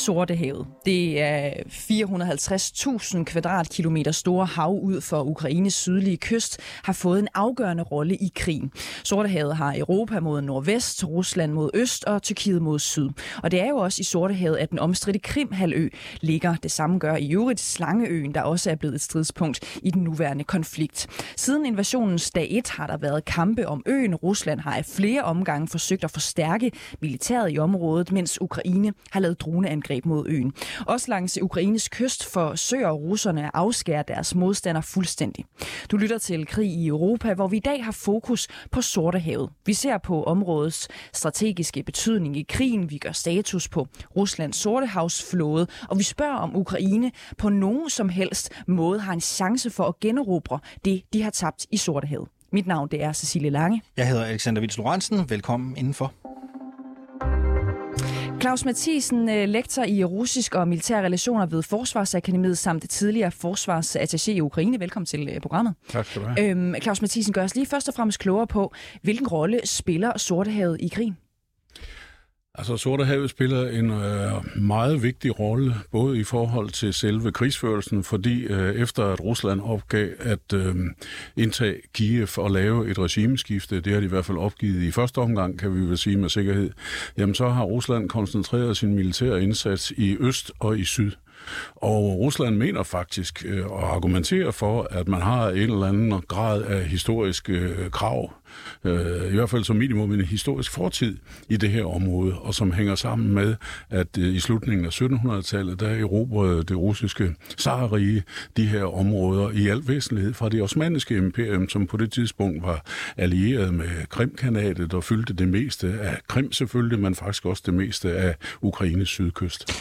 Sortehavet. Det er 450.000 kvadratkilometer store hav ud for Ukraines sydlige kyst, har fået en afgørende rolle i krigen. Sortehavet har Europa mod nordvest, Rusland mod øst og Tyrkiet mod syd. Og det er jo også i Sortehavet, at den omstridte Krimhalø ligger. Det samme gør i øvrigt Slangeøen, der også er blevet et stridspunkt i den nuværende konflikt. Siden invasionens dag 1 har der været kampe om øen. Rusland har af flere omgange forsøgt at forstærke militæret i området, mens Ukraine har lavet droneangreb mod øen. Også langs Ukraines kyst forsøger russerne at afskære deres modstander fuldstændig. Du lytter til Krig i Europa, hvor vi i dag har fokus på Sortehavet. Vi ser på områdets strategiske betydning i krigen, vi gør status på Ruslands Sortehavsflåde, og vi spørger om Ukraine på nogen som helst måde har en chance for at generobre det, de har tabt i Sortehavet. Mit navn det er Cecilie Lange. Jeg hedder Alexander Vils Lorentzen. Velkommen indenfor. Claus Mathisen, øh, lektor i russisk og militære relationer ved Forsvarsakademiet samt tidligere forsvarsattaché i Ukraine. Velkommen til øh, programmet. Tak skal du have. Øhm, Claus Mathisen, gør os lige først og fremmest klogere på, hvilken rolle spiller Sortehavet i krigen? Altså, Sortehavet spiller en øh, meget vigtig rolle, både i forhold til selve krigsførelsen, fordi øh, efter at Rusland opgav at øh, indtage Kiev og lave et regimeskifte, det har de i hvert fald opgivet i første omgang, kan vi vel sige med sikkerhed, jamen så har Rusland koncentreret sin militære indsats i øst og i syd. Og Rusland mener faktisk øh, og argumenterer for, at man har en eller anden grad af historisk øh, krav, øh, i hvert fald som minimum en historisk fortid i det her område, og som hænger sammen med, at øh, i slutningen af 1700-tallet, der erobrede det russiske zarrige de her områder i al væsentlighed fra det osmanniske imperium, som på det tidspunkt var allieret med Krimkanatet og fyldte det meste af Krim selvfølgelig, men faktisk også det meste af Ukraines sydkyst.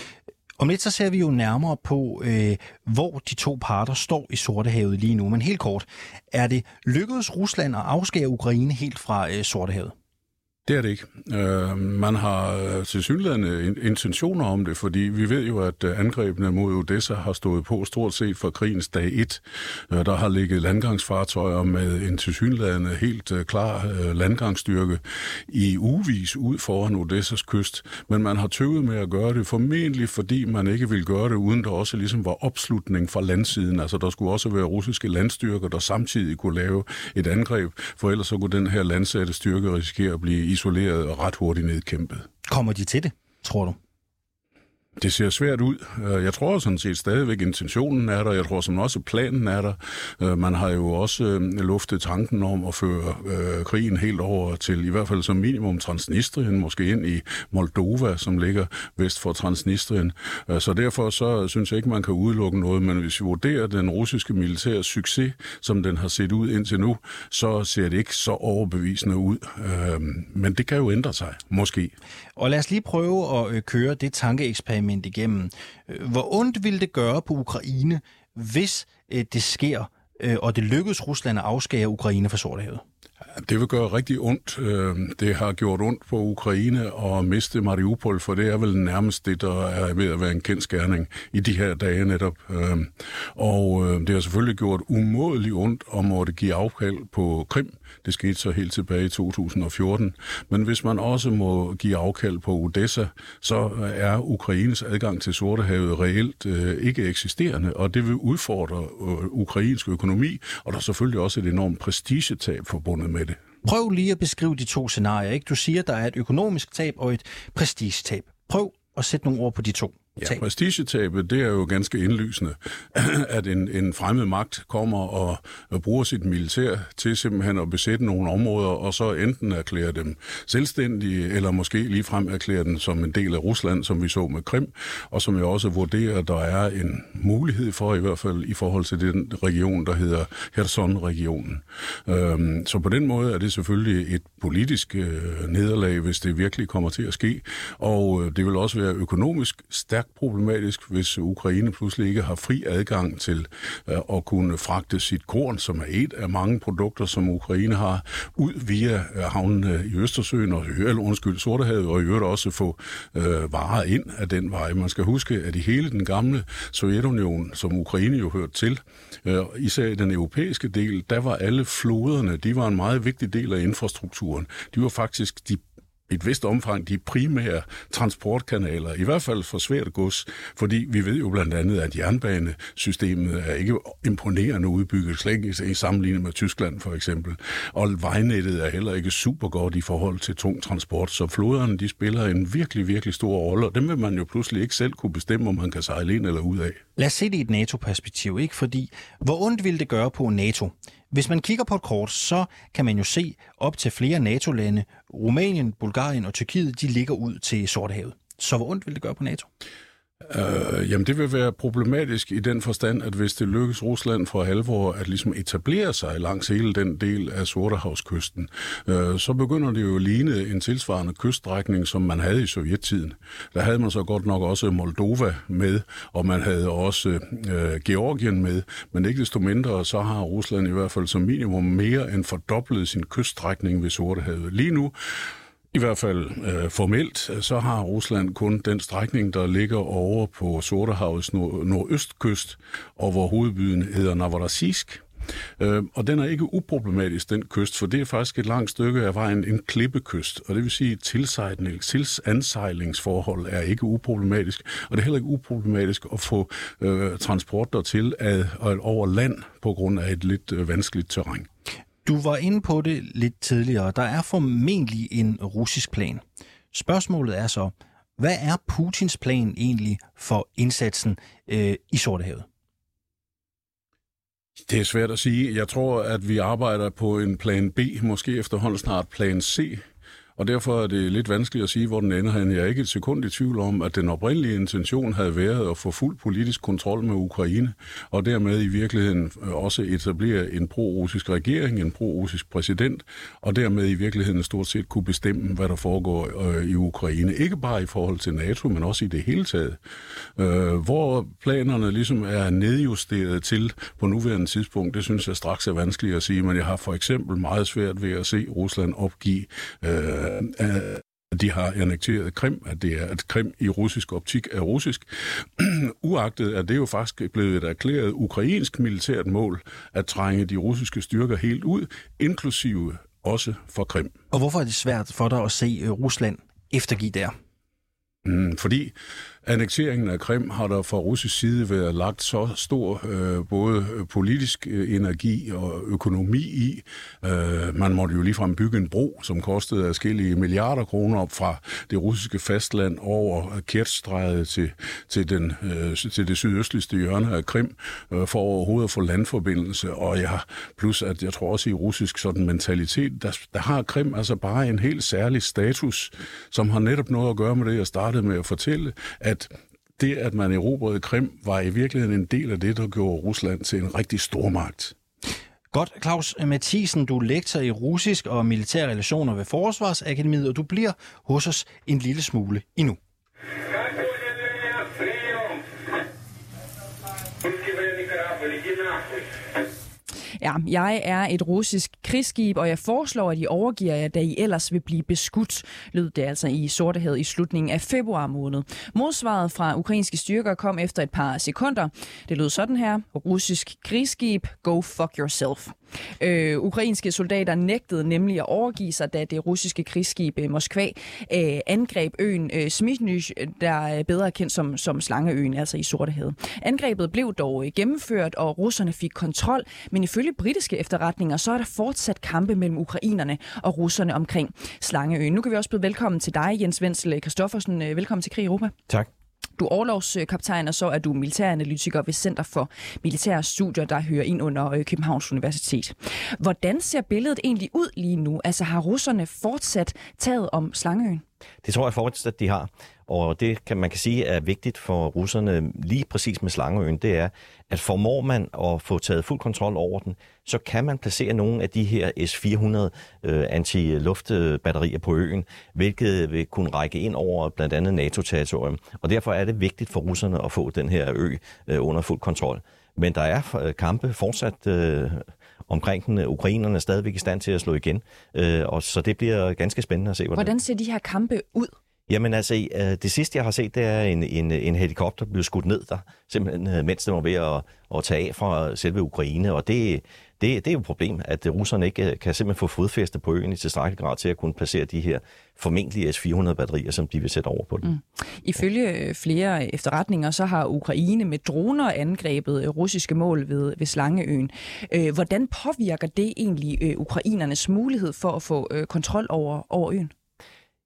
Om lidt så ser vi jo nærmere på, øh, hvor de to parter står i Sortehavet lige nu. Men helt kort, er det lykkedes Rusland at afskære Ukraine helt fra øh, Sortehavet? Det er det ikke. Øh, man har øh, tilsyneladende intentioner om det, fordi vi ved jo, at øh, angrebene mod Odessa har stået på stort set fra krigens dag 1. Øh, der har ligget landgangsfartøjer med en tilsyneladende helt øh, klar øh, landgangsstyrke i uvis ud foran Odessas kyst. Men man har tøvet med at gøre det formentlig, fordi man ikke vil gøre det, uden der også ligesom var opslutning fra landsiden. Altså der skulle også være russiske landstyrker, der samtidig kunne lave et angreb, for ellers så kunne den her landsatte styrke risikere at blive isoleret og ret hurtigt nedkæmpet. Kommer de til det, tror du? Det ser svært ud. Øh, jeg tror sådan set stadigvæk, intentionen er der. Jeg tror som også planen er der. Øh, man har jo også øh, luftet tanken om at føre krigen helt over til i hvert fald som minimum Transnistrien, måske ind i Moldova, som ligger vest for Transnistrien. Så derfor så synes jeg ikke, man kan udelukke noget, men hvis vi vurderer den russiske militære succes, som den har set ud indtil nu, så ser det ikke så overbevisende ud. Men det kan jo ændre sig, måske. Og lad os lige prøve at øh, køre det tankeeksperiment igennem. Øh, hvor ondt ville det gøre på Ukraine, hvis øh, det sker, og det lykkedes Rusland at afskære Ukraine fra Sortehavet? Det vil gøre rigtig ondt. Det har gjort ondt på Ukraine at miste Mariupol, for det er vel nærmest det, der er ved at være en kendskærning i de her dage netop. Og det har selvfølgelig gjort umådeligt ondt at måtte give afkald på Krim. Det skete så helt tilbage i 2014. Men hvis man også må give afkald på Odessa, så er Ukraines adgang til Sortehavet reelt øh, ikke eksisterende, og det vil udfordre øh, ukrainsk økonomi, og der er selvfølgelig også et enormt prestigetab forbundet med det. Prøv lige at beskrive de to scenarier. Ikke? Du siger, der er et økonomisk tab og et prestigetab. Prøv at sætte nogle ord på de to. Ja, prestigetabet, det er jo ganske indlysende, at en, en fremmed magt kommer og, og bruger sit militær til simpelthen at besætte nogle områder, og så enten erklære dem selvstændige, eller måske ligefrem erklære dem som en del af Rusland, som vi så med Krim, og som jeg også vurderer, at der er en mulighed for, i hvert fald i forhold til den region, der hedder Kherson-regionen. Øhm, så på den måde er det selvfølgelig et politisk øh, nederlag, hvis det virkelig kommer til at ske, og øh, det vil også være økonomisk stærkt stærkt problematisk, hvis Ukraine pludselig ikke har fri adgang til øh, at kunne fragte sit korn, som er et af mange produkter, som Ukraine har, ud via øh, havnen i Østersøen og øh, eller undskyld, Sortehavet, og i øvrigt også få øh, varer ind af den vej. Man skal huske, at i hele den gamle Sovjetunion, som Ukraine jo hørte til, øh, især i den europæiske del, der var alle floderne, de var en meget vigtig del af infrastrukturen. De var faktisk de i et vist omfang de primære transportkanaler, i hvert fald for svært gods, fordi vi ved jo blandt andet, at jernbanesystemet er ikke imponerende udbygget, slet ikke i sammenligning med Tyskland for eksempel, og vejnettet er heller ikke super godt i forhold til tung transport, så floderne de spiller en virkelig, virkelig stor rolle, og dem vil man jo pludselig ikke selv kunne bestemme, om man kan sejle ind eller ud af. Lad os se det i et NATO-perspektiv, ikke? Fordi hvor ondt ville det gøre på NATO, hvis man kigger på et kort, så kan man jo se op til flere NATO-lande, Rumænien, Bulgarien og Tyrkiet, de ligger ud til Sortehavet. Så hvor ondt vil det gøre på NATO? Øh, jamen det vil være problematisk i den forstand, at hvis det lykkes Rusland for alvor at ligesom etablere sig langs hele den del af Sortehavskysten, øh, så begynder det jo at ligne en tilsvarende kyststrækning, som man havde i sovjettiden. Der havde man så godt nok også Moldova med, og man havde også øh, Georgien med, men ikke desto mindre, så har Rusland i hvert fald som minimum mere end fordoblet sin kyststrækning ved Sortehavet. Lige nu i hvert fald øh, formelt, øh, så har Rusland kun den strækning, der ligger over på Sortehavets nord- nordøstkyst, og hvor hovedbyen hedder Novorossiysk. Øh, og den er ikke uproblematisk, den kyst, for det er faktisk et langt stykke af vejen en klippekyst, og det vil sige, at tilsejlingsforhold er ikke uproblematisk, og det er heller ikke uproblematisk at få øh, transport dertil ad, over land på grund af et lidt øh, vanskeligt terræn. Du var inde på det lidt tidligere. Der er formentlig en russisk plan. Spørgsmålet er så, hvad er Putins plan egentlig for indsatsen øh, i Sortehavet? Det er svært at sige. Jeg tror, at vi arbejder på en plan B, måske efterhånden snart plan C, og derfor er det lidt vanskeligt at sige, hvor den ender hen. Jeg er ikke et sekund i tvivl om, at den oprindelige intention havde været at få fuld politisk kontrol med Ukraine, og dermed i virkeligheden også etablere en pro-russisk regering, en pro-russisk præsident, og dermed i virkeligheden stort set kunne bestemme, hvad der foregår øh, i Ukraine. Ikke bare i forhold til NATO, men også i det hele taget. Øh, hvor planerne ligesom er nedjusteret til på nuværende tidspunkt, det synes jeg straks er vanskeligt at sige, men jeg har for eksempel meget svært ved at se Rusland opgive øh, at de har annekteret Krim, at det er at Krim i russisk optik er russisk. Uagtet at det jo faktisk blevet et erklæret ukrainsk militært mål at trænge de russiske styrker helt ud, inklusive også for Krim. Og hvorfor er det svært for dig at se øh, Rusland eftergive der? Mm, fordi annekteringen af Krim har der fra russisk side været lagt så stor øh, både øh, politisk øh, energi og økonomi i. Øh, man måtte jo ligefrem bygge en bro, som kostede afskillige milliarder kroner op fra det russiske fastland over Kertstrædet til, til, den, øh, til det sydøstligste hjørne af Krim, øh, for overhovedet at få landforbindelse. Og ja, plus at jeg tror også i russisk sådan mentalitet, der, der har Krim altså bare en helt særlig status, som har netop noget at gøre med det, jeg startede med at fortælle, at det, at man erobrede Krim, var i virkeligheden en del af det, der gjorde Rusland til en rigtig stormagt. Godt, Claus Mathisen, du er lektor i russisk og militære relationer ved Forsvarsakademiet, og du bliver hos os en lille smule endnu. Ja, jeg er et russisk krigsskib, og jeg foreslår, at I overgiver jer, da I ellers vil blive beskudt, lød det altså i Sortehed i slutningen af februar måned. Modsvaret fra ukrainske styrker kom efter et par sekunder. Det lød sådan her. Russisk krigsskib, go fuck yourself. Øh, ukrainske soldater nægtede nemlig at overgive sig, da det russiske krigsskib øh, Moskva øh, angreb øen øh, Smytny, der er bedre kendt som, som Slangeøen, altså i Sortehavet. Angrebet blev dog øh, gennemført, og russerne fik kontrol, men ifølge britiske efterretninger, så er der fortsat kampe mellem ukrainerne og russerne omkring Slangeøen. Nu kan vi også byde velkommen til dig, Jens Wenzel Kristoffersen. Øh, velkommen til Krig Europa. Tak. Du er overlovskaptajn, og så er du militæranalytiker ved Center for Militære Studier, der hører ind under øh, Københavns Universitet. Hvordan ser billedet egentlig ud lige nu? Altså har russerne fortsat taget om Slangeøen? Det tror jeg fortsat, de har. Og det kan man kan sige er vigtigt for russerne lige præcis med Slangeøen, det er, at formår man at få taget fuld kontrol over den, så kan man placere nogle af de her S-400 øh, anti-luftbatterier på øen, hvilket vil kunne række ind over blandt andet NATO-territorium. Og derfor er det vigtigt for russerne at få den her ø øh, under fuld kontrol. Men der er øh, kampe fortsat øh, omkring den. Ukrainerne er stadigvæk i stand til at slå igen, øh, og så det bliver ganske spændende at se. Hvordan, hvordan ser de her kampe ud? Jamen altså, øh, det sidste jeg har set, det er en, en, en helikopter blev skudt ned der, simpelthen øh, mens den var ved at, at tage af fra selve Ukraine, og det, det, det er jo et problem, at russerne ikke øh, kan simpelthen få fodfæste på øen i tilstrækkelig grad til at kunne placere de her formentlige S-400-batterier, som de vil sætte over på den. Mm. Ifølge flere efterretninger, så har Ukraine med droner angrebet russiske mål ved, ved Slangeøen. Hvordan påvirker det egentlig ukrainernes mulighed for at få kontrol over, over øen?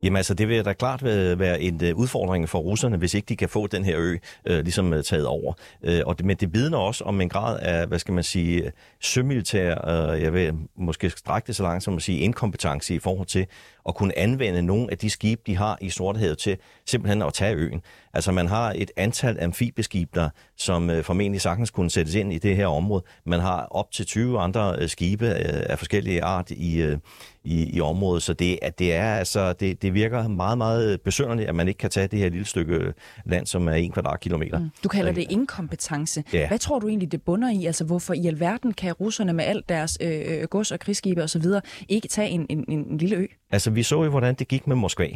Jamen altså, det vil da klart være en øh, udfordring for russerne, hvis ikke de kan få den her ø øh, ligesom øh, taget over. Øh, og det, men det vidner også om en grad af, hvad skal man sige, sømilitær, øh, jeg vil måske strække det så langt som at sige, inkompetence i forhold til at kunne anvende nogle af de skibe, de har i Sortehavet til simpelthen at tage øen. Altså man har et antal amfibieskib der, som uh, formentlig sagtens kunne sættes ind i det her område. Man har op til 20 andre uh, skibe uh, af forskellige art i, i, i området, så det, at det er altså, det, det virker meget, meget besønderligt, at man ikke kan tage det her lille stykke land, som er en kvadratkilometer. Mm. Du kalder det inkompetence. Ja. Hvad tror du egentlig, det bunder i? Altså, hvorfor i alverden kan russerne med alt deres øh, gods- og krigsskibe osv. ikke tage en, en, en lille ø? Altså, vi så jo, hvordan det gik med Moskva.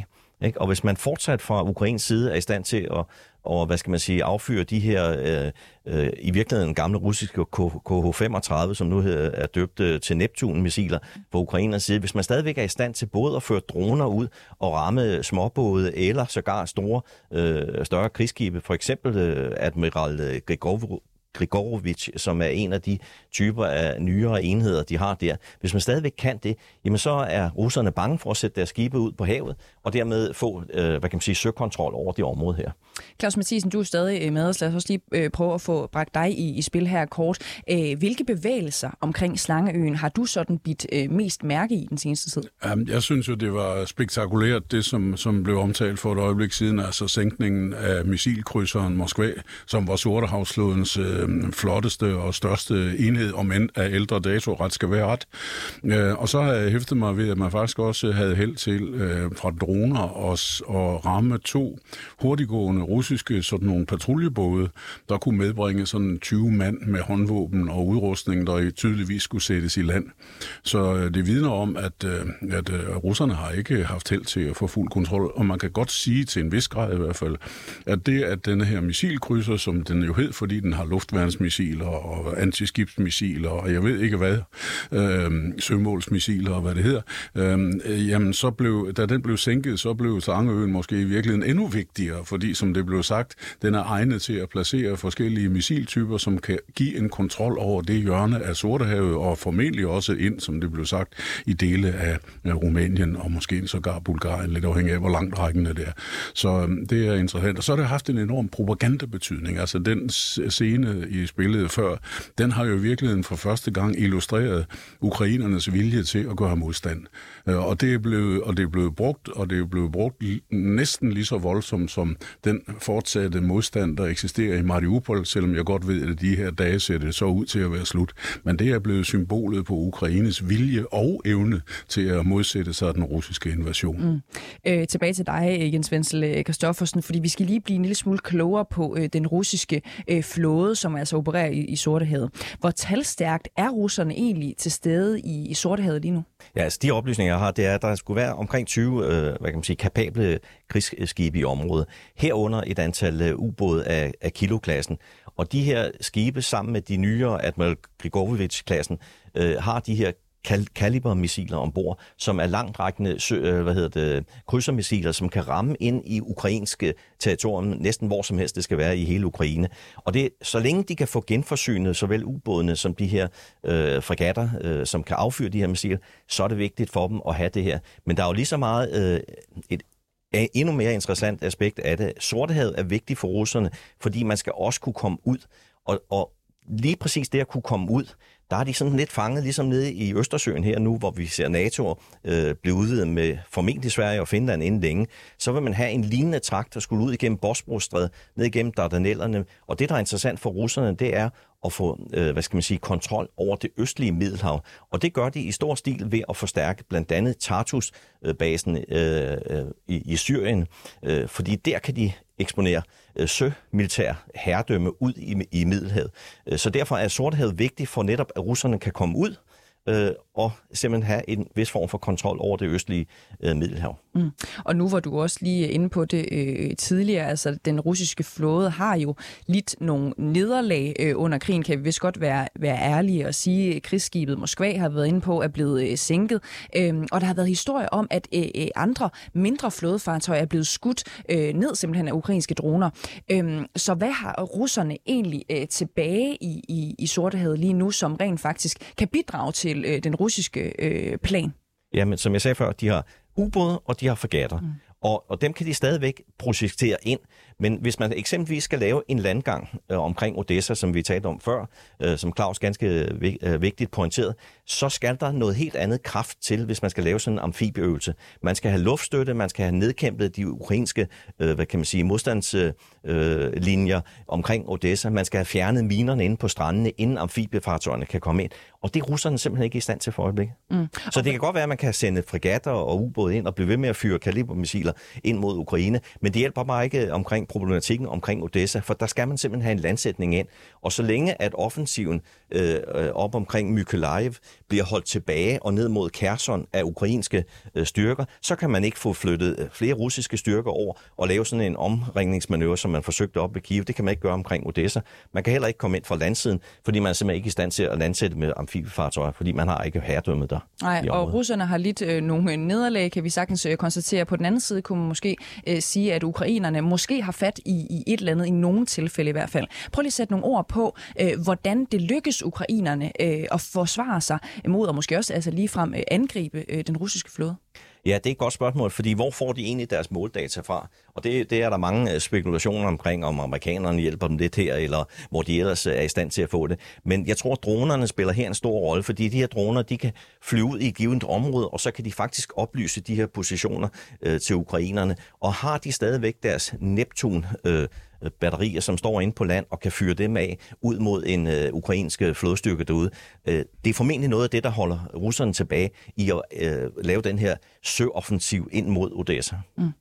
Ikke? Og hvis man fortsat fra Ukrains side er i stand til at og hvad skal man sige, affyre de her øh, øh, i virkeligheden gamle russiske KH-35, som nu er døbt øh, til Neptun-missiler på Ukrainers side. Hvis man stadigvæk er i stand til både at føre droner ud og ramme småbåde eller sågar store, øh, større krigsskibe, for eksempel øh, Admiral øh, Grigorov, Grigorovic, som er en af de typer af nyere enheder, de har der. Hvis man stadigvæk kan det, jamen så er russerne bange for at sætte deres skibe ud på havet, og dermed få, øh, hvad kan man sige, søkontrol over det område her. Claus Mathisen, du er stadig øh, med os. Lad os også lige øh, prøve at få bragt dig i, i spil her kort. Øh, hvilke bevægelser omkring Slangeøen har du sådan bidt øh, mest mærke i den seneste tid? Um, jeg synes jo, det var spektakulært, det som, som blev omtalt for et øjeblik siden, altså sænkningen af missilkrydseren Moskva, som var Sortehavsflådens øh, flotteste og største enhed, om end af ældre dato, ret skal være ret. Øh, og så har jeg hæftet mig ved, at man faktisk også havde held til øh, fra droner og, og ramme to hurtiggående russiske sådan nogle patruljebåde, der kunne medbringe sådan 20 mand med håndvåben og udrustning, der tydeligvis skulle sættes i land. Så øh, det vidner om, at, øh, at øh, russerne har ikke haft held til at få fuld kontrol, og man kan godt sige til en vis grad i hvert fald, at det, at denne her missilkrydser, som den jo hed, fordi den har luftværnsmissiler og antiskibsmissiler, og jeg ved ikke hvad, øh, sømålsmissiler og hvad det hedder, øh, jamen så blev, da den blev sænket, så blev Slangeøen måske i virkeligheden endnu vigtigere, fordi som det blev sagt, den er egnet til at placere forskellige missiltyper, som kan give en kontrol over det hjørne af Sortehavet, og formentlig også ind, som det blev sagt, i dele af Rumænien og måske sågar Bulgarien, lidt afhængig af, hvor langt rækkende det er. Så øhm, det er interessant. Og så har det haft en enorm propagandabetydning. Altså den scene i spillet før, den har jo i virkeligheden for første gang illustreret ukrainernes vilje til at gøre modstand. Øh, og det er blevet, og det er blevet brugt, og det er blevet brugt næsten lige så voldsomt som den fortsatte modstand, der eksisterer i Mariupol, selvom jeg godt ved, at de her dage ser det så ud til at være slut. Men det er blevet symbolet på Ukraines vilje og evne til at modsætte sig den russiske invasion. Mm. Øh, tilbage til dig, øh, Jens Wenzel øh, Kristoffersen, fordi vi skal lige blive en lille smule klogere på øh, den russiske øh, flåde, som som altså opererer i, i Sortehavet. Hvor talstærkt er russerne egentlig til stede i, i Sortehavet lige nu? Ja, altså de oplysninger, jeg har, det er, at der skulle være omkring 20 øh, hvad kan man sige, kapable krigsskibe i området. Herunder et antal øh, ubåde af, af kiloklassen. Og de her skibe, sammen med de nyere Admiral Grigorovic-klassen, øh, har de her kalibermissiler ombord, som er langtrækkende øh, hvad hedder det, krydsermissiler, som kan ramme ind i ukrainske territorium, næsten hvor som helst det skal være i hele Ukraine. Og det, så længe de kan få genforsynet såvel ubådene som de her øh, fregatter, øh, som kan affyre de her missiler, så er det vigtigt for dem at have det her. Men der er jo lige så meget øh, et er endnu mere interessant aspekt af det. Sortehavet er vigtigt for russerne, fordi man skal også kunne komme ud. Og, og lige præcis det at kunne komme ud, der er de sådan lidt fanget, ligesom nede i Østersøen her nu, hvor vi ser NATO øh, blive udvidet med formentlig Sverige og Finland inden længe. Så vil man have en lignende trakt, der skulle ud igennem Bosporusstrædet, ned igennem Dardanellerne. Og det, der er interessant for russerne, det er at få, øh, hvad skal man sige, kontrol over det østlige Middelhav. Og det gør de i stor stil ved at forstærke blandt andet Tartus-basen øh, øh, i, i Syrien, øh, fordi der kan de eksponere øh, sømilitær herredømme ud i, i Middelhavet. Øh, så derfor er Sortehavet vigtigt for netop, at russerne kan komme ud øh, og simpelthen have en vis form for kontrol over det østlige øh, Middelhav. Mm. Og nu var du også lige inde på det øh, tidligere, altså den russiske flåde har jo lidt nogle nederlag øh, under krigen, kan vi vist godt være, være ærlige og sige, at krigsskibet Moskva har været inde på er blevet øh, sænket, øh, og der har været historier om, at øh, øh, andre mindre flådefartøjer er blevet skudt øh, ned simpelthen af ukrainske droner. Øh, så hvad har russerne egentlig øh, tilbage i, i, i Sortehavet lige nu, som rent faktisk kan bidrage til øh, den russiske øh, plan? Jamen, som jeg sagde før, de har ubåde, og de har fregatter. Mm. Og, og dem kan de stadigvæk projektere ind. Men hvis man eksempelvis skal lave en landgang øh, omkring Odessa, som vi talte om før, øh, som Claus ganske øh, vigtigt pointeret, så skal der noget helt andet kraft til, hvis man skal lave sådan en amfibieøvelse. Man skal have luftstøtte, man skal have nedkæmpet de ukrainske øh, hvad kan man sige, modstandslinjer øh, omkring Odessa, man skal have fjernet minerne inde på strandene, inden amfibiefartøjerne kan komme ind. Og det er russerne simpelthen ikke i stand til for øjeblikket. Mm. Så det kan godt være, at man kan sende fregatter og ubåde ind og blive ved med at fyre kalibermissiler ind mod Ukraine, men det hjælper bare ikke omkring problematikken omkring Odessa, for der skal man simpelthen have en landsætning ind. Og så længe at offensiven øh, øh op omkring Mykolaiv bliver holdt tilbage og ned mod Kherson af ukrainske øh, styrker, så kan man ikke få flyttet øh, flere russiske styrker over og lave sådan en omringningsmanøvre, som man forsøgte op ved Kiev. Det kan man ikke gøre omkring Odessa. Man kan heller ikke komme ind fra landsiden, fordi man er simpelthen ikke i stand til at landsætte med amfibiefartøjer, fordi man har ikke herredømmet der. Nej, og russerne har lidt øh, nogle nederlag, kan vi sagtens øh, konstatere. På den anden side kunne man måske øh, sige, at ukrainerne måske har fat i, i et eller andet, i nogle tilfælde i hvert fald. Prøv lige at sætte nogle ord på, øh, hvordan det lykkes ukrainerne øh, at forsvare sig mod, og måske også altså ligefrem øh, angribe øh, den russiske flåde. Ja, det er et godt spørgsmål, fordi hvor får de egentlig deres måldata fra? Og det, det er der mange øh, spekulationer omkring, om amerikanerne hjælper dem lidt her, eller hvor de ellers øh, er i stand til at få det. Men jeg tror, at dronerne spiller her en stor rolle, fordi de her droner, de kan flyve ud i et givet område, og så kan de faktisk oplyse de her positioner øh, til ukrainerne. Og har de stadigvæk deres Neptun øh, Øh, batterier, som står inde på land og kan fyre dem af ud mod en øh, ukrainsk øh, flådestyrke derude. Øh, det er formentlig noget af det, der holder russerne tilbage i at øh, lave den her søoffensiv ind mod Odessa. Mm.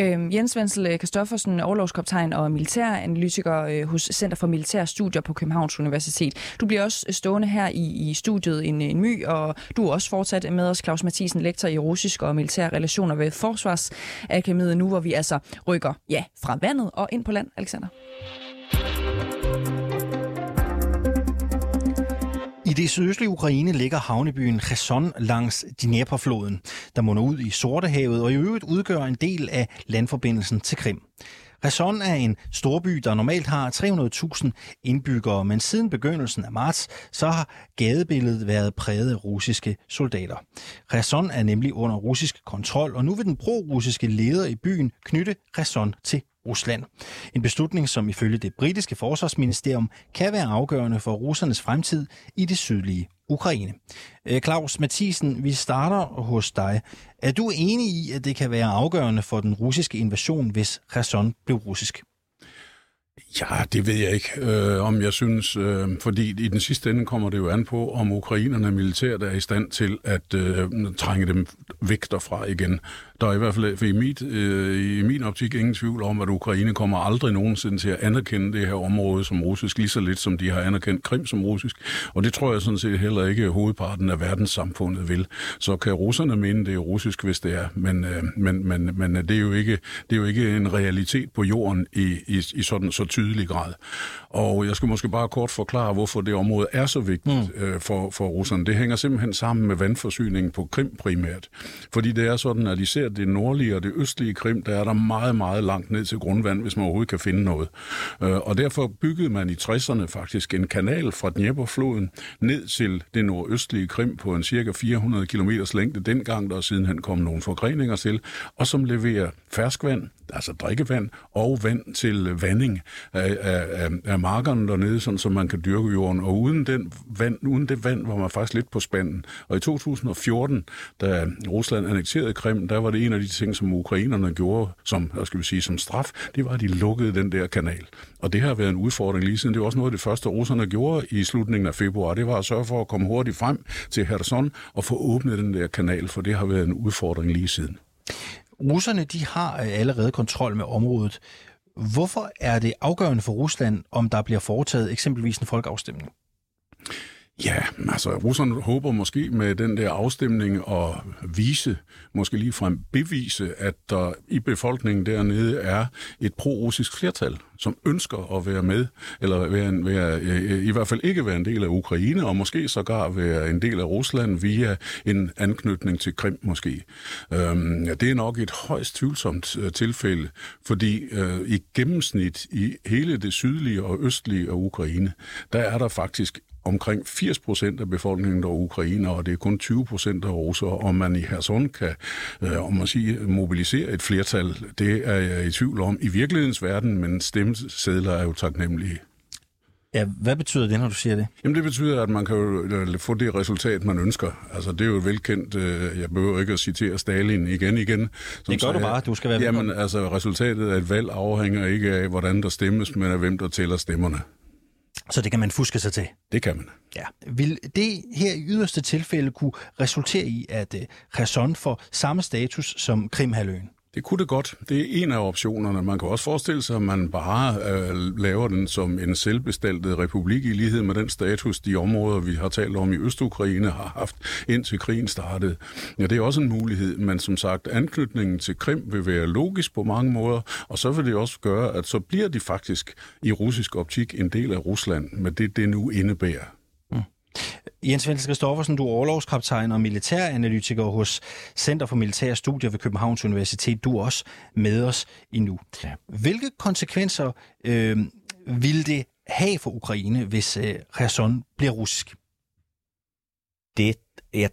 Øhm, Jens Wenzel øh, Kristoffersen, overlovskoptegn og militæranalytiker øh, hos Center for Militære Studier på Københavns Universitet. Du bliver også øh, stående her i, i studiet en, en my, og du er også fortsat med os, Claus Mathisen, lektor i russisk og militære relationer ved Forsvarsakademiet, nu hvor vi altså rykker ja, fra vandet og ind på land, Alexander. Det sydøstlige Ukraine ligger havnebyen Kherson langs Dnieperfloden, der munder ud i Sortehavet og i øvrigt udgør en del af landforbindelsen til Krim. Kherson er en storby, der normalt har 300.000 indbyggere, men siden begyndelsen af marts, så har gadebilledet været præget af russiske soldater. Kherson er nemlig under russisk kontrol, og nu vil den pro-russiske leder i byen knytte Kherson til Rusland. En beslutning, som ifølge det britiske forsvarsministerium kan være afgørende for russernes fremtid i det sydlige Ukraine. Øh, Claus Mathisen, vi starter hos dig. Er du enig i, at det kan være afgørende for den russiske invasion, hvis Kherson blev russisk? Ja, det ved jeg ikke, øh, om jeg synes, øh, fordi i den sidste ende kommer det jo an på, om ukrainerne militært er i stand til at øh, trænge dem væk derfra igen. Der er i hvert fald i, mit, øh, i min optik ingen tvivl om, at Ukraine kommer aldrig nogensinde til at anerkende det her område som russisk, lige så lidt som de har anerkendt Krim som russisk. Og det tror jeg sådan set heller ikke, hovedparten af verdenssamfundet vil. Så kan russerne mene, det er russisk, hvis det er. Men, øh, men, men, men det, er jo ikke, det er jo ikke en realitet på jorden i, i, i sådan så tydelig grad. Og jeg skal måske bare kort forklare, hvorfor det område er så vigtigt mm. øh, for, for russerne. Det hænger simpelthen sammen med vandforsyningen på Krim primært. Fordi det er sådan, at især det nordlige og det østlige Krim, der er der meget, meget langt ned til grundvand, hvis man overhovedet kan finde noget. Øh, og derfor byggede man i 60'erne faktisk en kanal fra Dnieperfloden ned til det nordøstlige Krim på en cirka 400 km længde dengang, der sidenhen kom nogle forgreninger til, og som leverer ferskvand altså drikkevand og vand til vanding af, af, af, af markerne dernede, sådan, så man kan dyrke jorden. Og uden, den vand, uden det vand var man faktisk lidt på spanden. Og i 2014, da Rusland annekterede Krim, der var det en af de ting, som ukrainerne gjorde som, skal vi sige, som straf, det var, at de lukkede den der kanal. Og det har været en udfordring lige siden. Det var også noget af det første, russerne gjorde i slutningen af februar. Det var at sørge for at komme hurtigt frem til Kherson og få åbnet den der kanal, for det har været en udfordring lige siden. Russerne de har øh, allerede kontrol med området. Hvorfor er det afgørende for Rusland, om der bliver foretaget eksempelvis en folkeafstemning? Ja, altså russerne håber måske med den der afstemning at vise, måske lige frem bevise, at der i befolkningen dernede er et pro-russisk flertal, som ønsker at være med, eller være, være, øh, i hvert fald ikke være en del af Ukraine, og måske sågar være en del af Rusland via en anknytning til Krim måske. Øhm, ja, det er nok et højst tvivlsomt øh, tilfælde, fordi øh, i gennemsnit i hele det sydlige og østlige af Ukraine, der er der faktisk omkring 80 procent af befolkningen, der er ukrainer, og det er kun 20 procent, der er russere. Og man i Herson kan, øh, om man siger, mobilisere et flertal, det er jeg i tvivl om i virkelighedens verden, men stemmesedler er jo taknemmelige. Ja, hvad betyder det, når du siger det? Jamen det betyder, at man kan jo øh, få det resultat, man ønsker. Altså det er jo velkendt, øh, jeg behøver ikke at citere Stalin igen igen. Som det gør du bare, du skal være Jamen altså resultatet af et valg afhænger ikke af, hvordan der stemmes, men af hvem der tæller stemmerne. Så det kan man fuske sig til? Det kan man. Ja. Vil det her i yderste tilfælde kunne resultere i, at Kherson får samme status som Krimhaløen? Det kunne det godt. Det er en af optionerne. Man kan også forestille sig, at man bare øh, laver den som en selvbestaltet republik i lighed med den status, de områder, vi har talt om i Østukraine, har haft indtil krigen startede. Ja, det er også en mulighed, men som sagt, anknytningen til Krim vil være logisk på mange måder, og så vil det også gøre, at så bliver de faktisk i russisk optik en del af Rusland, med det, det nu indebærer. Jens Vensel Kristoffersen, du er overlovskaptajn og militæranalytiker hos Center for Militære Studier ved Københavns Universitet. Du er også med os endnu. Ja. Hvilke konsekvenser øh, vil det have for Ukraine, hvis øh, Kherson bliver russisk? Det,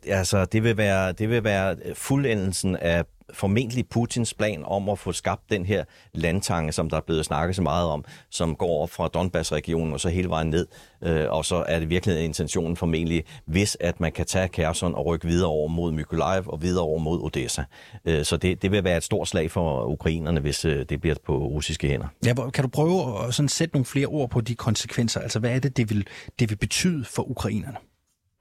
altså, det, vil være, det vil være fuldendelsen af formentlig Putins plan om at få skabt den her landtange, som der er blevet snakket så meget om, som går op fra Donbass-regionen og så hele vejen ned. Øh, og så er det virkelig intentionen formentlig, hvis at man kan tage Kherson og rykke videre over mod Mykolaiv og videre over mod Odessa. Øh, så det, det vil være et stort slag for ukrainerne, hvis øh, det bliver på russiske hænder. Ja, kan du prøve at sådan sætte nogle flere ord på de konsekvenser? Altså, hvad er det, det vil, det vil betyde for ukrainerne?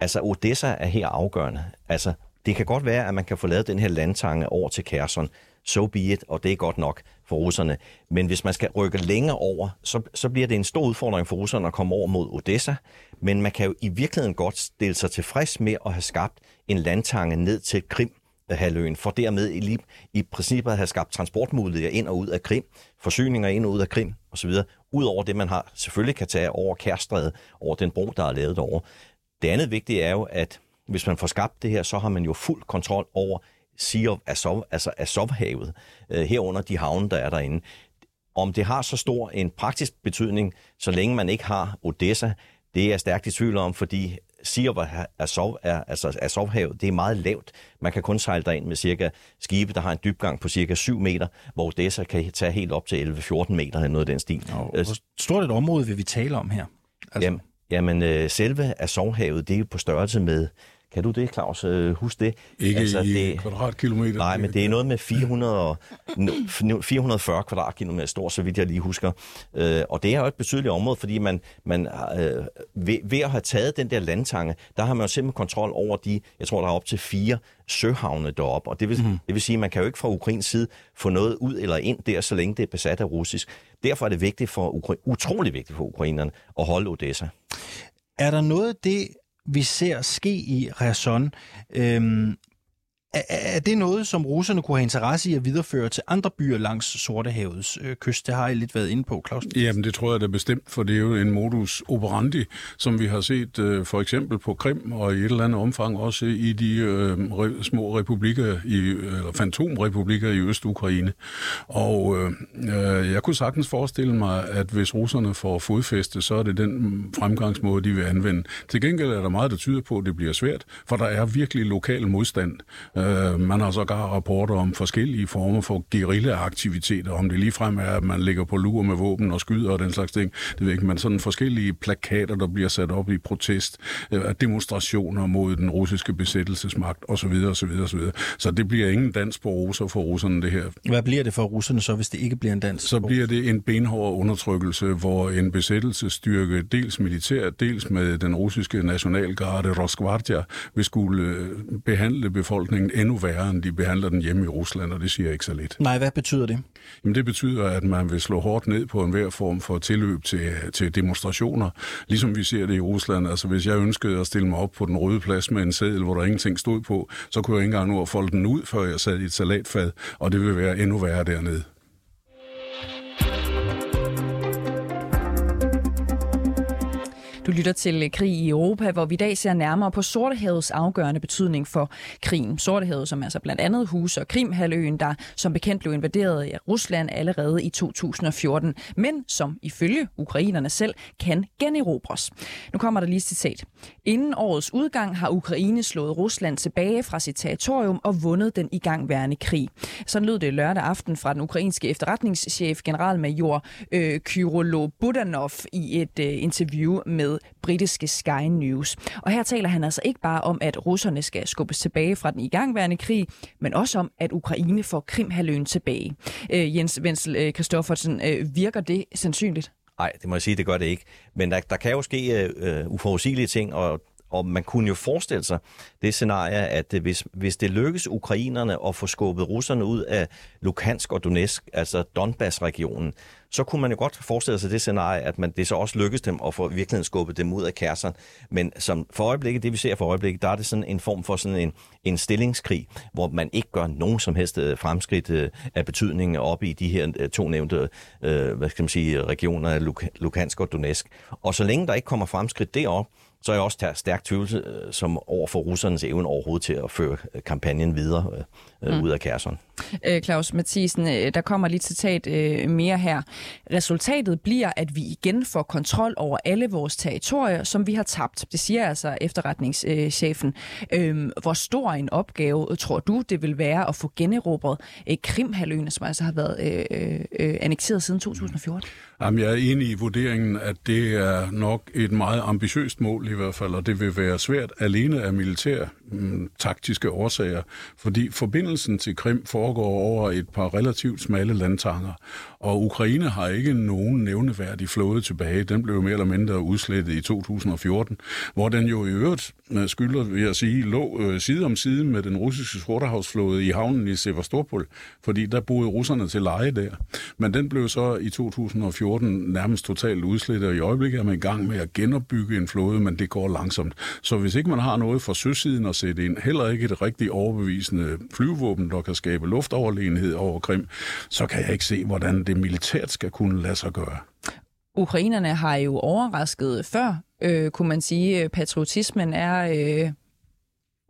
Altså, Odessa er her afgørende. Altså, det kan godt være, at man kan få lavet den her landtange over til Kherson, so be it, og det er godt nok for russerne. Men hvis man skal rykke længere over, så, så bliver det en stor udfordring for russerne at komme over mod Odessa. Men man kan jo i virkeligheden godt stille sig tilfreds med at have skabt en landtange ned til Krim, halvøen, for dermed i, i princippet at have skabt transportmuligheder ind og ud af Krim, forsyninger ind og ud af Krim osv., udover det, man har selvfølgelig kan tage over Kærstræde, over den bro, der er lavet derovre. Det andet vigtige er jo, at hvis man får skabt det her, så har man jo fuld kontrol over Sea of Azov, altså Azov-havet, øh, herunder de havne, der er derinde. Om det har så stor en praktisk betydning, så længe man ikke har Odessa, det er jeg stærkt i tvivl om, fordi Sea of Azov, er, altså Azov-havet, det er meget lavt. Man kan kun sejle derind med cirka skibe, der har en dybgang på cirka 7 meter, hvor Odessa kan tage helt op til 11-14 meter eller noget af den stil. Og hvor stort et område vil vi tale om her? Altså... Jamen, jamen øh, selve Azovhavet, det er jo på størrelse med kan du det, Claus? Øh, husk det. Ikke altså, i det, kvadratkilometer. Nej, men det er noget med 400, 440 kvadratkilometer stor, så vidt jeg lige husker. Øh, og det er jo et betydeligt område, fordi man, man øh, ved, ved at have taget den der landtange, der har man jo simpelthen kontrol over de, jeg tror, der er op til fire søhavne deroppe. Og det vil, mm. det vil sige, at man kan jo ikke fra Ukrains side få noget ud eller ind der, så længe det er besat af russisk. Derfor er det vigtigt for Ukra- utrolig vigtigt for ukrainerne at holde Odessa. Er der noget det, vi ser ske i Rason. øhm, er, er det noget, som russerne kunne have interesse i at videreføre til andre byer langs Sortehavets øh, kyst? Det har I lidt været inde på, Claus. Jamen, det tror jeg da bestemt, for det er jo en modus operandi, som vi har set øh, for eksempel på Krim, og i et eller andet omfang også i de øh, re, små republikker, i, eller fantomrepublikker i Øst-Ukraine. Og øh, øh jeg kunne sagtens forestille mig, at hvis russerne får fodfæste, så er det den fremgangsmåde, de vil anvende. Til gengæld er der meget, der tyder på, at det bliver svært, for der er virkelig lokal modstand Øh, man har sågar rapporter om forskellige former for guerillaaktiviteter, om det ligefrem er, at man ligger på lur med våben og skyder og den slags ting. Det ved ikke, men sådan forskellige plakater, der bliver sat op i protest, øh, demonstrationer mod den russiske besættelsesmagt osv. osv. osv. Så det bliver ingen dans på roser for russerne, det her. Hvad bliver det for russerne så, hvis det ikke bliver en dans? Så bliver det en benhård undertrykkelse, hvor en besættelsesstyrke, dels militær, dels med den russiske nationalgarde Rosgvardia, vil skulle øh, behandle befolkningen endnu værre, end de behandler den hjemme i Rusland, og det siger ikke så lidt. Nej, hvad betyder det? Jamen det betyder, at man vil slå hårdt ned på enhver form for tilløb til, til demonstrationer, ligesom vi ser det i Rusland. Altså hvis jeg ønskede at stille mig op på den røde plads med en seddel, hvor der ingenting stod på, så kunne jeg ikke engang nå at folde den ud, før jeg sad i et salatfad, og det vil være endnu værre dernede. Du lytter til Krig i Europa, hvor vi i dag ser nærmere på Sortehavets afgørende betydning for krigen. Sortehavet, som altså blandt andet huser Krimhaløen, der som bekendt blev invaderet af Rusland allerede i 2014, men som ifølge ukrainerne selv kan generobres. Nu kommer der lige et citat. Inden årets udgang har Ukraine slået Rusland tilbage fra sit territorium og vundet den igangværende krig. Sådan lød det lørdag aften fra den ukrainske efterretningschef generalmajor øh, Kyrolo Budanov i et øh, interview med britiske Sky News. Og her taler han altså ikke bare om, at russerne skal skubbes tilbage fra den igangværende krig, men også om, at Ukraine får Krimhaløen tilbage. Øh, Jens Wenzel øh, Kristoffersen, øh, virker det sandsynligt? Nej, det må jeg sige, det gør det ikke. Men der, der kan jo ske øh, øh uforudsigelige ting, og og man kunne jo forestille sig det scenarie, at øh, hvis, hvis det lykkes ukrainerne at få skubbet russerne ud af Lukansk og Donetsk, altså Donbass-regionen, så kunne man jo godt forestille sig det scenarie, at man, det så også lykkes dem at få virkelig skubbet dem ud af kærsen. Men som for øjeblikket, det vi ser for øjeblikket, der er det sådan en form for sådan en, en stillingskrig, hvor man ikke gør nogen som helst øh, fremskridt øh, af betydning op i de her øh, to nævnte hvad skal man sige, regioner, Lukansk og Donetsk. Og så længe der ikke kommer fremskridt derop, så er jeg også tager stærkt tvivl øh, som over for russernes evne overhovedet til at føre øh, kampagnen videre øh, mm. ud af Kherson. Øh, Claus Mathisen, der kommer lige citat øh, mere her. Resultatet bliver, at vi igen får kontrol over alle vores territorier, som vi har tabt. Det siger altså efterretningschefen. Øh, hvor stor en opgave tror du, det vil være at få generobret øh, Krimhaløen, som altså har været øh, øh, annekteret siden 2014? Jamen, jeg er enig i vurderingen, at det er nok et meget ambitiøst mål i hvert fald, og det vil være svært alene af militær mm, taktiske årsager, fordi forbindelsen til Krim foregår over et par relativt smalle landtanger, og Ukraine har ikke nogen nævneværdig flåde tilbage. Den blev mere eller mindre udslettet i 2014, hvor den jo i øvrigt, øh, skylder vil jeg sige, lå øh, side om side med den russiske sortehavsflåde i havnen i Sevastopol, fordi der boede russerne til leje der. Men den blev så i 2014 nærmest totalt udslettet, og i øjeblikket er man i gang med at genopbygge en flåde, men det går langsomt. Så hvis ikke man har noget fra søsiden at sætte ind, heller ikke et rigtig overbevisende flyvåben, der kan skabe luftoverlegenhed over Krim, så kan jeg ikke se, hvordan det militært skal kunne lade sig gøre. Ukrainerne har jo overrasket før, øh, kunne man sige. Patriotismen er øh,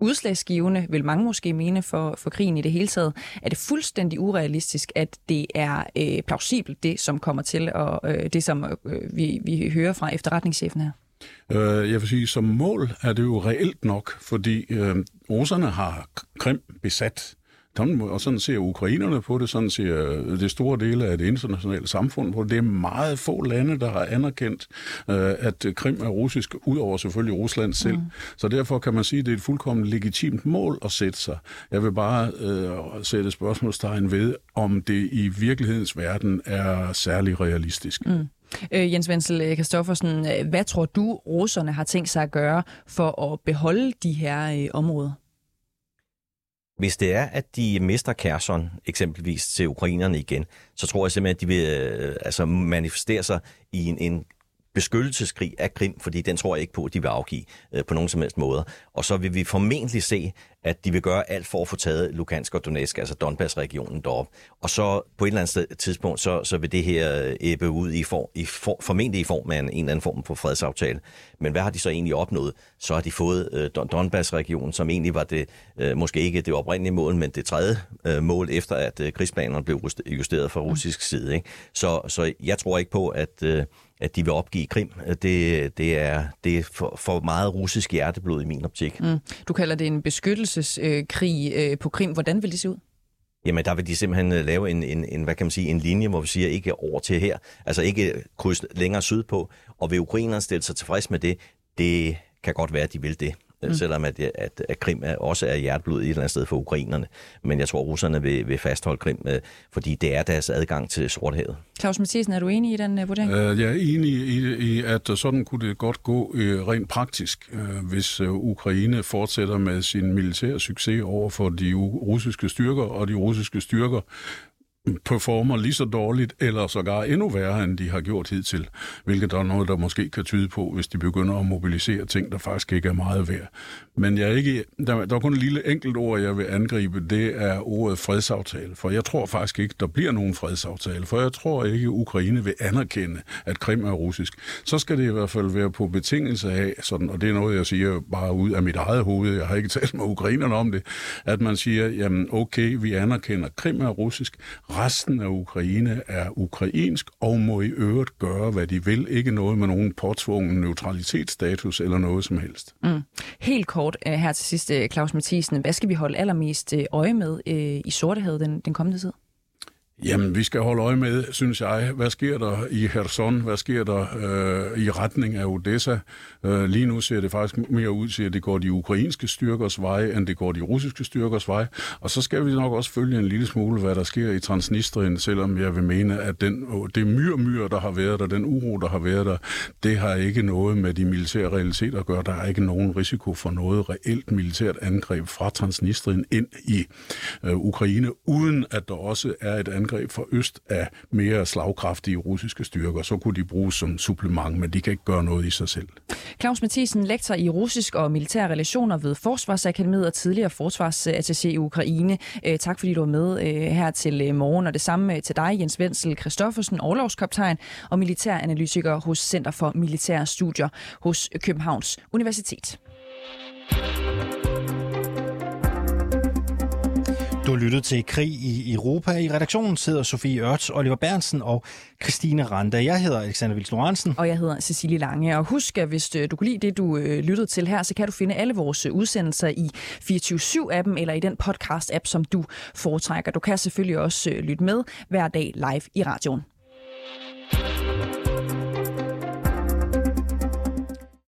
udslagsgivende, vil mange måske mene, for, for krigen i det hele taget. Er det fuldstændig urealistisk, at det er øh, plausibelt, det som kommer til, og øh, det som øh, vi, vi hører fra efterretningschefen her? Øh, jeg vil sige, som mål er det jo reelt nok, fordi øh, russerne har Krim besat. Og sådan ser ukrainerne på det, sådan ser det store dele af det internationale samfund på det. Det er meget få lande, der har anerkendt, øh, at Krim er russisk, udover selvfølgelig Rusland selv. Mm. Så derfor kan man sige, at det er et fuldkommen legitimt mål at sætte sig. Jeg vil bare øh, sætte spørgsmålstegn ved, om det i virkelighedens verden er særlig realistisk. Mm. Øh, Jens Wenzel øh, Kristoffersen, øh, hvad tror du, russerne har tænkt sig at gøre for at beholde de her øh, områder? Hvis det er, at de mister Kherson eksempelvis til ukrainerne igen, så tror jeg simpelthen, at de vil øh, altså manifestere sig i en, en beskyttelseskrig af Krim, fordi den tror jeg ikke på, at de vil afgive øh, på nogen som helst måde. Og så vil vi formentlig se, at de vil gøre alt for at få taget Lukansk og Donetsk, altså Donbass-regionen derop. Og så på et eller andet tidspunkt, så, så vil det her æbbe ud i, for, i for, formentlig i form af en, en eller anden form for fredsaftale. Men hvad har de så egentlig opnået? Så har de fået øh, Donbass-regionen, som egentlig var det, øh, måske ikke det oprindelige mål, men det tredje øh, mål, efter at øh, krigsplanerne blev justeret fra russisk side. Ikke? Så, så jeg tror ikke på, at... Øh, at de vil opgive Krim. Det, det er, det er for, for meget russisk hjerteblod i min optik. Mm. Du kalder det en beskyttelse besættelseskrig øh, på Krim. Hvordan vil det se ud? Jamen, der vil de simpelthen øh, lave en, en, en, hvad kan man sige, en linje, hvor vi siger ikke over til her, altså ikke kryds længere sydpå, og vil ukrainerne stille sig tilfreds med det, det kan godt være, at de vil det mm. selvom at, at, at Krim er, også er hjerteblod et eller andet sted for ukrainerne. Men jeg tror, russerne vil, vil fastholde Krim, øh, fordi det er deres adgang til Sorthavet. Claus Mathisen, er du enig i den uh, vurdering? Uh, jeg er enig i, i, at sådan kunne det godt gå uh, rent praktisk, uh, hvis uh, Ukraine fortsætter med sin militære succes over for de russiske styrker, og de russiske styrker performer lige så dårligt, eller sågar endnu værre, end de har gjort hidtil. Hvilket der er noget, der måske kan tyde på, hvis de begynder at mobilisere ting, der faktisk ikke er meget værd. Men jeg er ikke, der, der er kun et lille enkelt ord, jeg vil angribe, det er ordet fredsaftale. For jeg tror faktisk ikke, der bliver nogen fredsaftale. For jeg tror ikke, Ukraine vil anerkende, at Krim er russisk. Så skal det i hvert fald være på betingelse af, sådan, og det er noget, jeg siger bare ud af mit eget hoved, jeg har ikke talt med ukrainerne om det, at man siger, jamen okay, vi anerkender, Krim er russisk, Resten af Ukraine er ukrainsk og må i øvrigt gøre, hvad de vil. Ikke noget med nogen påtvungen neutralitetsstatus eller noget som helst. Mm. Helt kort øh, her til sidst, øh, Claus Mathisen. Hvad skal vi holde allermest øh, øje med i Sortehavet den, den kommende tid? Jamen, vi skal holde øje med, synes jeg, hvad sker der i Kherson, hvad sker der øh, i retning af Odessa. Øh, lige nu ser det faktisk mere ud til, at det går de ukrainske styrkers vej, end det går de russiske styrkers vej. Og så skal vi nok også følge en lille smule, hvad der sker i Transnistrien, selvom jeg vil mene, at den, det myr-myr, der har været der, den uro, der har været der, det har ikke noget med de militære realiteter at gøre. Der er ikke nogen risiko for noget reelt militært angreb fra Transnistrien ind i øh, Ukraine, uden at der også er et angreb angreb fra øst af mere slagkraftige russiske styrker, så kunne de bruges som supplement, men de kan ikke gøre noget i sig selv. Claus Mathisen, lektor i russisk og militære relationer ved Forsvarsakademiet og tidligere forsvarsattaché i Ukraine. Øh, tak fordi du var med øh, her til øh, morgen, og det samme til dig, Jens Wenzel Christoffersen, overlovskaptajn og militæranalytiker hos Center for Militære Studier hos Københavns Universitet. Du har lyttet til Krig i Europa. I redaktionen sidder Sofie Ørts, Oliver Bernsen og Christine Randa. Jeg hedder Alexander Vils Lorentzen. Og jeg hedder Cecilie Lange. Og husk, at hvis øh, du kunne lide det, du øh, lyttede til her, så kan du finde alle vores øh, udsendelser i 24-7-appen eller i den podcast-app, som du foretrækker. Du kan selvfølgelig også lytte med hver dag live i radioen.